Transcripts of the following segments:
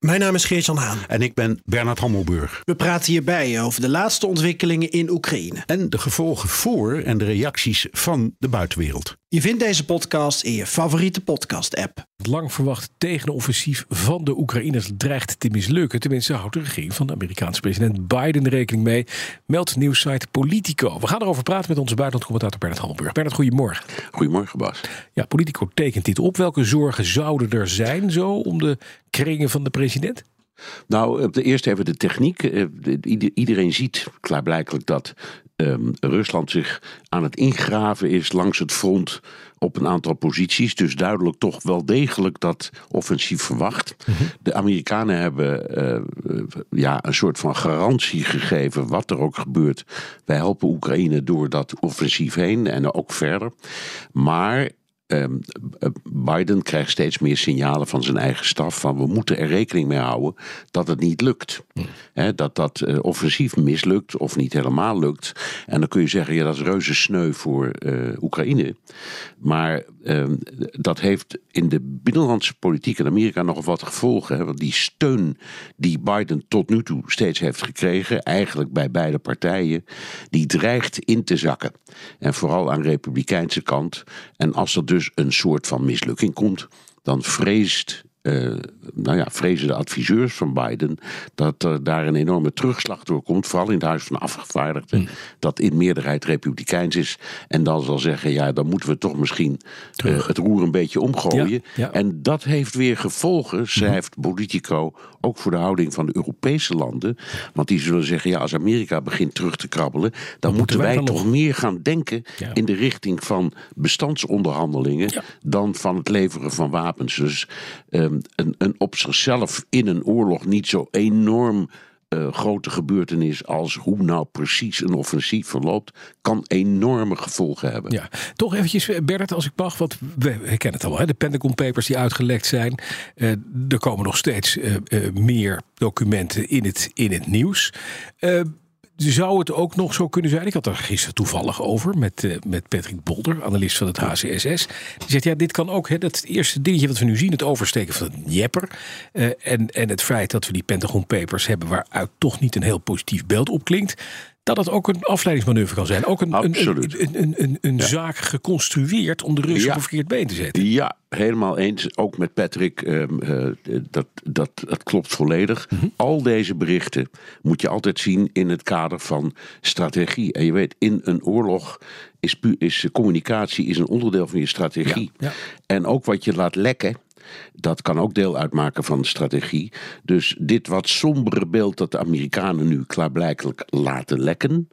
Mijn naam is Geert-Jan Haan. En ik ben Bernard Hammelburg. We praten hierbij over de laatste ontwikkelingen in Oekraïne. En de gevolgen voor en de reacties van de buitenwereld. Je vindt deze podcast in je favoriete podcast-app. Het lang verwachte tegenoffensief van de Oekraïners dreigt te mislukken. Tenminste houdt de regering van de Amerikaanse president Biden rekening mee. Meldt nieuwssite Politico. We gaan erover praten met onze buitenlandcommentator Bernard Hammelburg. Bernard, goedemorgen. Goedemorgen Bas. Ja, Politico tekent dit op. Welke zorgen zouden er zijn zo om de kringen van de president? Nou, op de eerste even de techniek. Eh, iedereen ziet klaarblijkelijk dat um, Rusland zich aan het ingraven is langs het front op een aantal posities. Dus duidelijk toch wel degelijk dat offensief verwacht. Mhm. De Amerikanen hebben uh, ja, een soort van garantie gegeven, wat er ook gebeurt. Wij helpen Oekraïne door dat offensief heen en ook verder. Maar Ehm, Biden krijgt steeds meer signalen van zijn eigen staf van we moeten er rekening mee houden dat het niet lukt. Hm. dat dat uh, offensief mislukt of niet helemaal lukt. En dan kun je zeggen, ja dat is reuze sneu voor uh, Oekraïne. Maar Ehm, dat heeft in de binnenlandse politiek in Amerika nog wat gevolgen. Hè? Want die steun die Biden tot nu toe steeds heeft gekregen, eigenlijk bij beide partijen, die dreigt in te zakken. En vooral aan de republikeinse kant. En als er dus een soort van mislukking komt, dan vreest uh, nou ja, vrezen de adviseurs van Biden dat er daar een enorme terugslag door komt, vooral in het Huis van Afgevaardigden, hmm. dat in meerderheid republikeins is. En dan zal zeggen, ja, dan moeten we toch misschien uh, het roer een beetje omgooien. En dat heeft weer gevolgen, hmm. schrijft Politico, ook voor de houding van de Europese landen. Want die zullen zeggen, ja, als Amerika begint terug te krabbelen, dan, moeten wij, toch meer gaan denken in de richting van bestandsonderhandelingen dan van het leveren van wapens. Dus uh, een, een op zichzelf in een oorlog niet zo enorm uh, grote gebeurtenis als hoe nou precies een offensief verloopt, kan enorme gevolgen hebben. Ja, toch eventjes, eh, Bernard, als ik mag, want we, kennen het al, hè, de Pentagon Papers die uitgelekt zijn. Uh, er komen nog steeds meer documenten in het, in het nieuws zou het ook nog zo kunnen zijn? Ik had er gisteren toevallig over met, uh, met Patrick Bolder, analist van het HCSS. Die zegt, ja, dit kan ook, hè, dat eerste dingetje wat we nu zien, het oversteken van het Jepper. Uh, en, en het feit dat we die Pentagon Papers hebben waaruit toch niet een heel positief beeld opklinkt dat het ook een afleidingsmanoeuvre kan zijn. Ook een, een, een, een, een zaak geconstrueerd om de Russen op een verkeerd been te zetten. Ja, helemaal eens. Ook met Patrick, um, uh, dat, dat, dat klopt volledig. Mhm. Al deze berichten moet je altijd zien in het kader van strategie. En je weet, in een oorlog is, is communicatie is een onderdeel van je strategie. Ja, en ook wat je laat lekken dat kan ook deel uitmaken van de strategie. Dus dit wat sombere beeld dat de Amerikanen nu klaarblijkelijk laten lekken.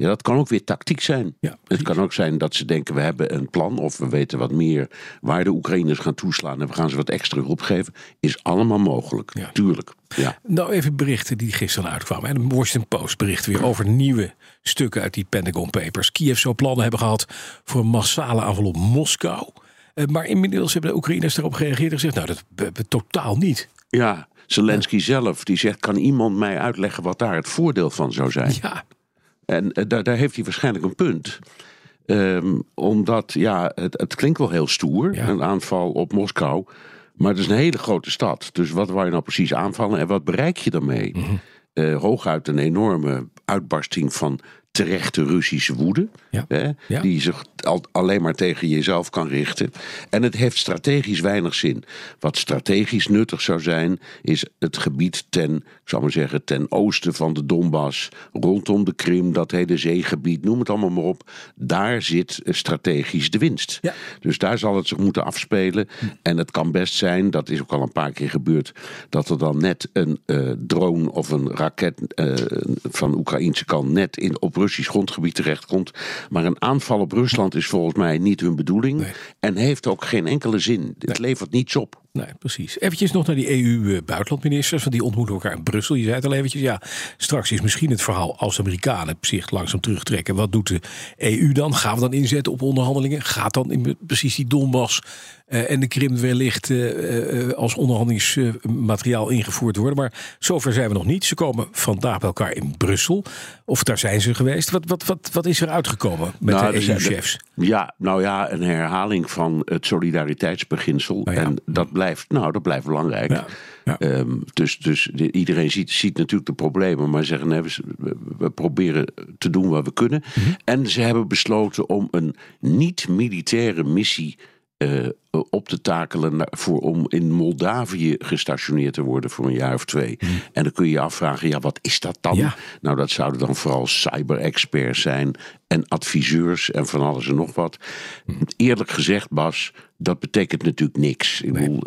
Ja, dat kan ook weer tactiek zijn. Ja, het kan ook zijn dat ze denken: we hebben een plan of we weten wat meer waar de Oekraïners gaan toeslaan en we gaan ze wat extra hulp geven. Is allemaal mogelijk, ja. tuurlijk. Ja. Nou, even berichten die gisteren uitkwamen. En de Washington Post bericht weer over nieuwe stukken uit die Pentagon Papers. Kiev zou plannen hebben gehad voor een massale aanval op Moskou. Eh, maar inmiddels hebben de Oekraïners erop gereageerd en gezegd: Nou, dat we totaal niet. Ja, Zelensky zelf die zegt: Kan iemand mij uitleggen wat daar het voordeel van zou zijn? Ja. En uh, daar, daar heeft hij waarschijnlijk een punt. Um, omdat, ja, het, het, klinkt wel heel stoer, een aanval op Moskou. Maar het is een hele grote stad. Dus wat wou je nou precies aanvallen en wat bereik je daarmee? Mm uh, hooguit een enorme uitbarsting van terechte Russische woede. Hè, Die zich al, alleen maar tegen jezelf kan richten. En het heeft strategisch weinig zin. Wat strategisch nuttig zou zijn, is het gebied ten, ik zou maar zeggen, ten oosten van de Donbass, rondom de Krim, dat hele zeegebied, noem het allemaal maar op. Daar zit strategisch de winst. Ja. Dus daar zal het zich moeten afspelen. Hm. En het kan best zijn, dat is ook al een paar keer gebeurd, dat er dan net een uh, drone of een raket uh, van Oekraïnse kant net in, op Russisch grondgebied terechtkomt. Maar een aanval op Rusland is volgens mij niet hun bedoeling. En heeft ook geen enkele zin. Het levert niets op. Nee, precies. Eventjes nog naar die EU-buitenlandministers, want die ontmoeten elkaar in Brussel. Je zei het al eventjes, ja, straks is misschien het verhaal als de Amerikanen zich langzaam terugtrekken. Wat doet de EU dan? Gaan we dan inzetten op onderhandelingen? Gaat dan in precies die Donbass uh, en de Krim wellicht uh, uh, als onderhandelingsmateriaal ingevoerd worden? Maar zover zijn we nog niet. Ze komen vandaag bij elkaar in Brussel. Of daar zijn ze geweest. Wat, wat, wat, wat is er uitgekomen met Nou, de EU-chefs? Ja, nou ja, een herhaling van het solidariteitsbeginsel. Ja. En dat blijft, nou, dat blijft belangrijk. Ja, ja. Ehm, dus dus de- iedereen ziet, ziet natuurlijk de problemen, maar zeggen nee, we, proberen te doen wat we kunnen. Mhm. En ze hebben besloten om een niet-militaire missie eh, op te takelen voor, om in Moldavië gestationeerd te worden voor een jaar of twee. En dan kun je je afvragen, ja, wat is dat dan? Ja. Nou, dat zouden dan vooral cyber-experts zijn en adviseurs en van alles en nog wat. Eerlijk gezegd, Bas, dat betekent natuurlijk niks. Ik bedoel,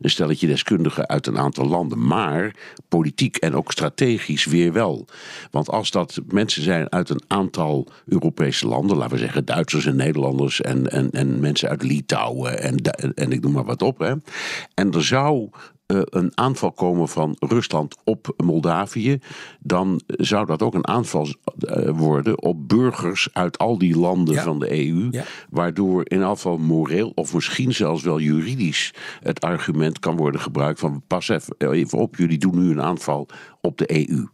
een stelletje deskundigen uit een aantal landen, maar politiek en ook strategisch weer wel. Want als dat mensen zijn uit een aantal Europese landen, laten we zeggen Duitsers en Nederlanders en, en, en mensen uit Litouwen en, en ik noem maar wat op. Hè. En er zou een aanval komen van Rusland op Moldavië, dan zou dat ook een aanval eh, worden op burgers uit al die landen Ja. van de EU. Ja. Waardoor in elk geval moreel of misschien zelfs wel juridisch het argument kan worden gebruikt van pas even, even op, jullie doen nu een aanval op de EU.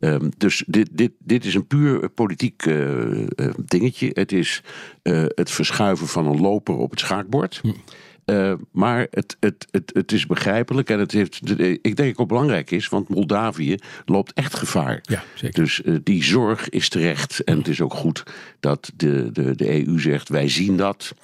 Ehm, dus dit, dit, dit is een puur politiek eh, eh, dingetje. Het is eh, het verschuiven van een loper op het schaakbord. Hm. Eh, maar het, het, het, het is begrijpelijk en het heeft, ik denk ook belangrijk is, want Moldavië loopt echt gevaar. Ja, zeker. Dus eh, die zorg is terecht. En het is ook goed dat de, de, de EU zegt: wij zien dat.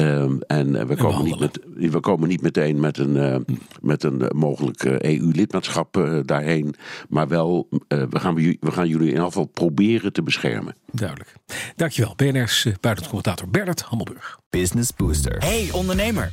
Ehm, en eh, we, komen niet met, we komen niet meteen met een, eh, met een mogelijk EU-lidmaatschap eh, daarheen. Maar wel, eh, we, gaan, we gaan jullie in ieder geval proberen te beschermen. Duidelijk. Dankjewel. BNR's uh, buitenlandcommentator Bernard Hammelburg. Business Booster. Hey ondernemer,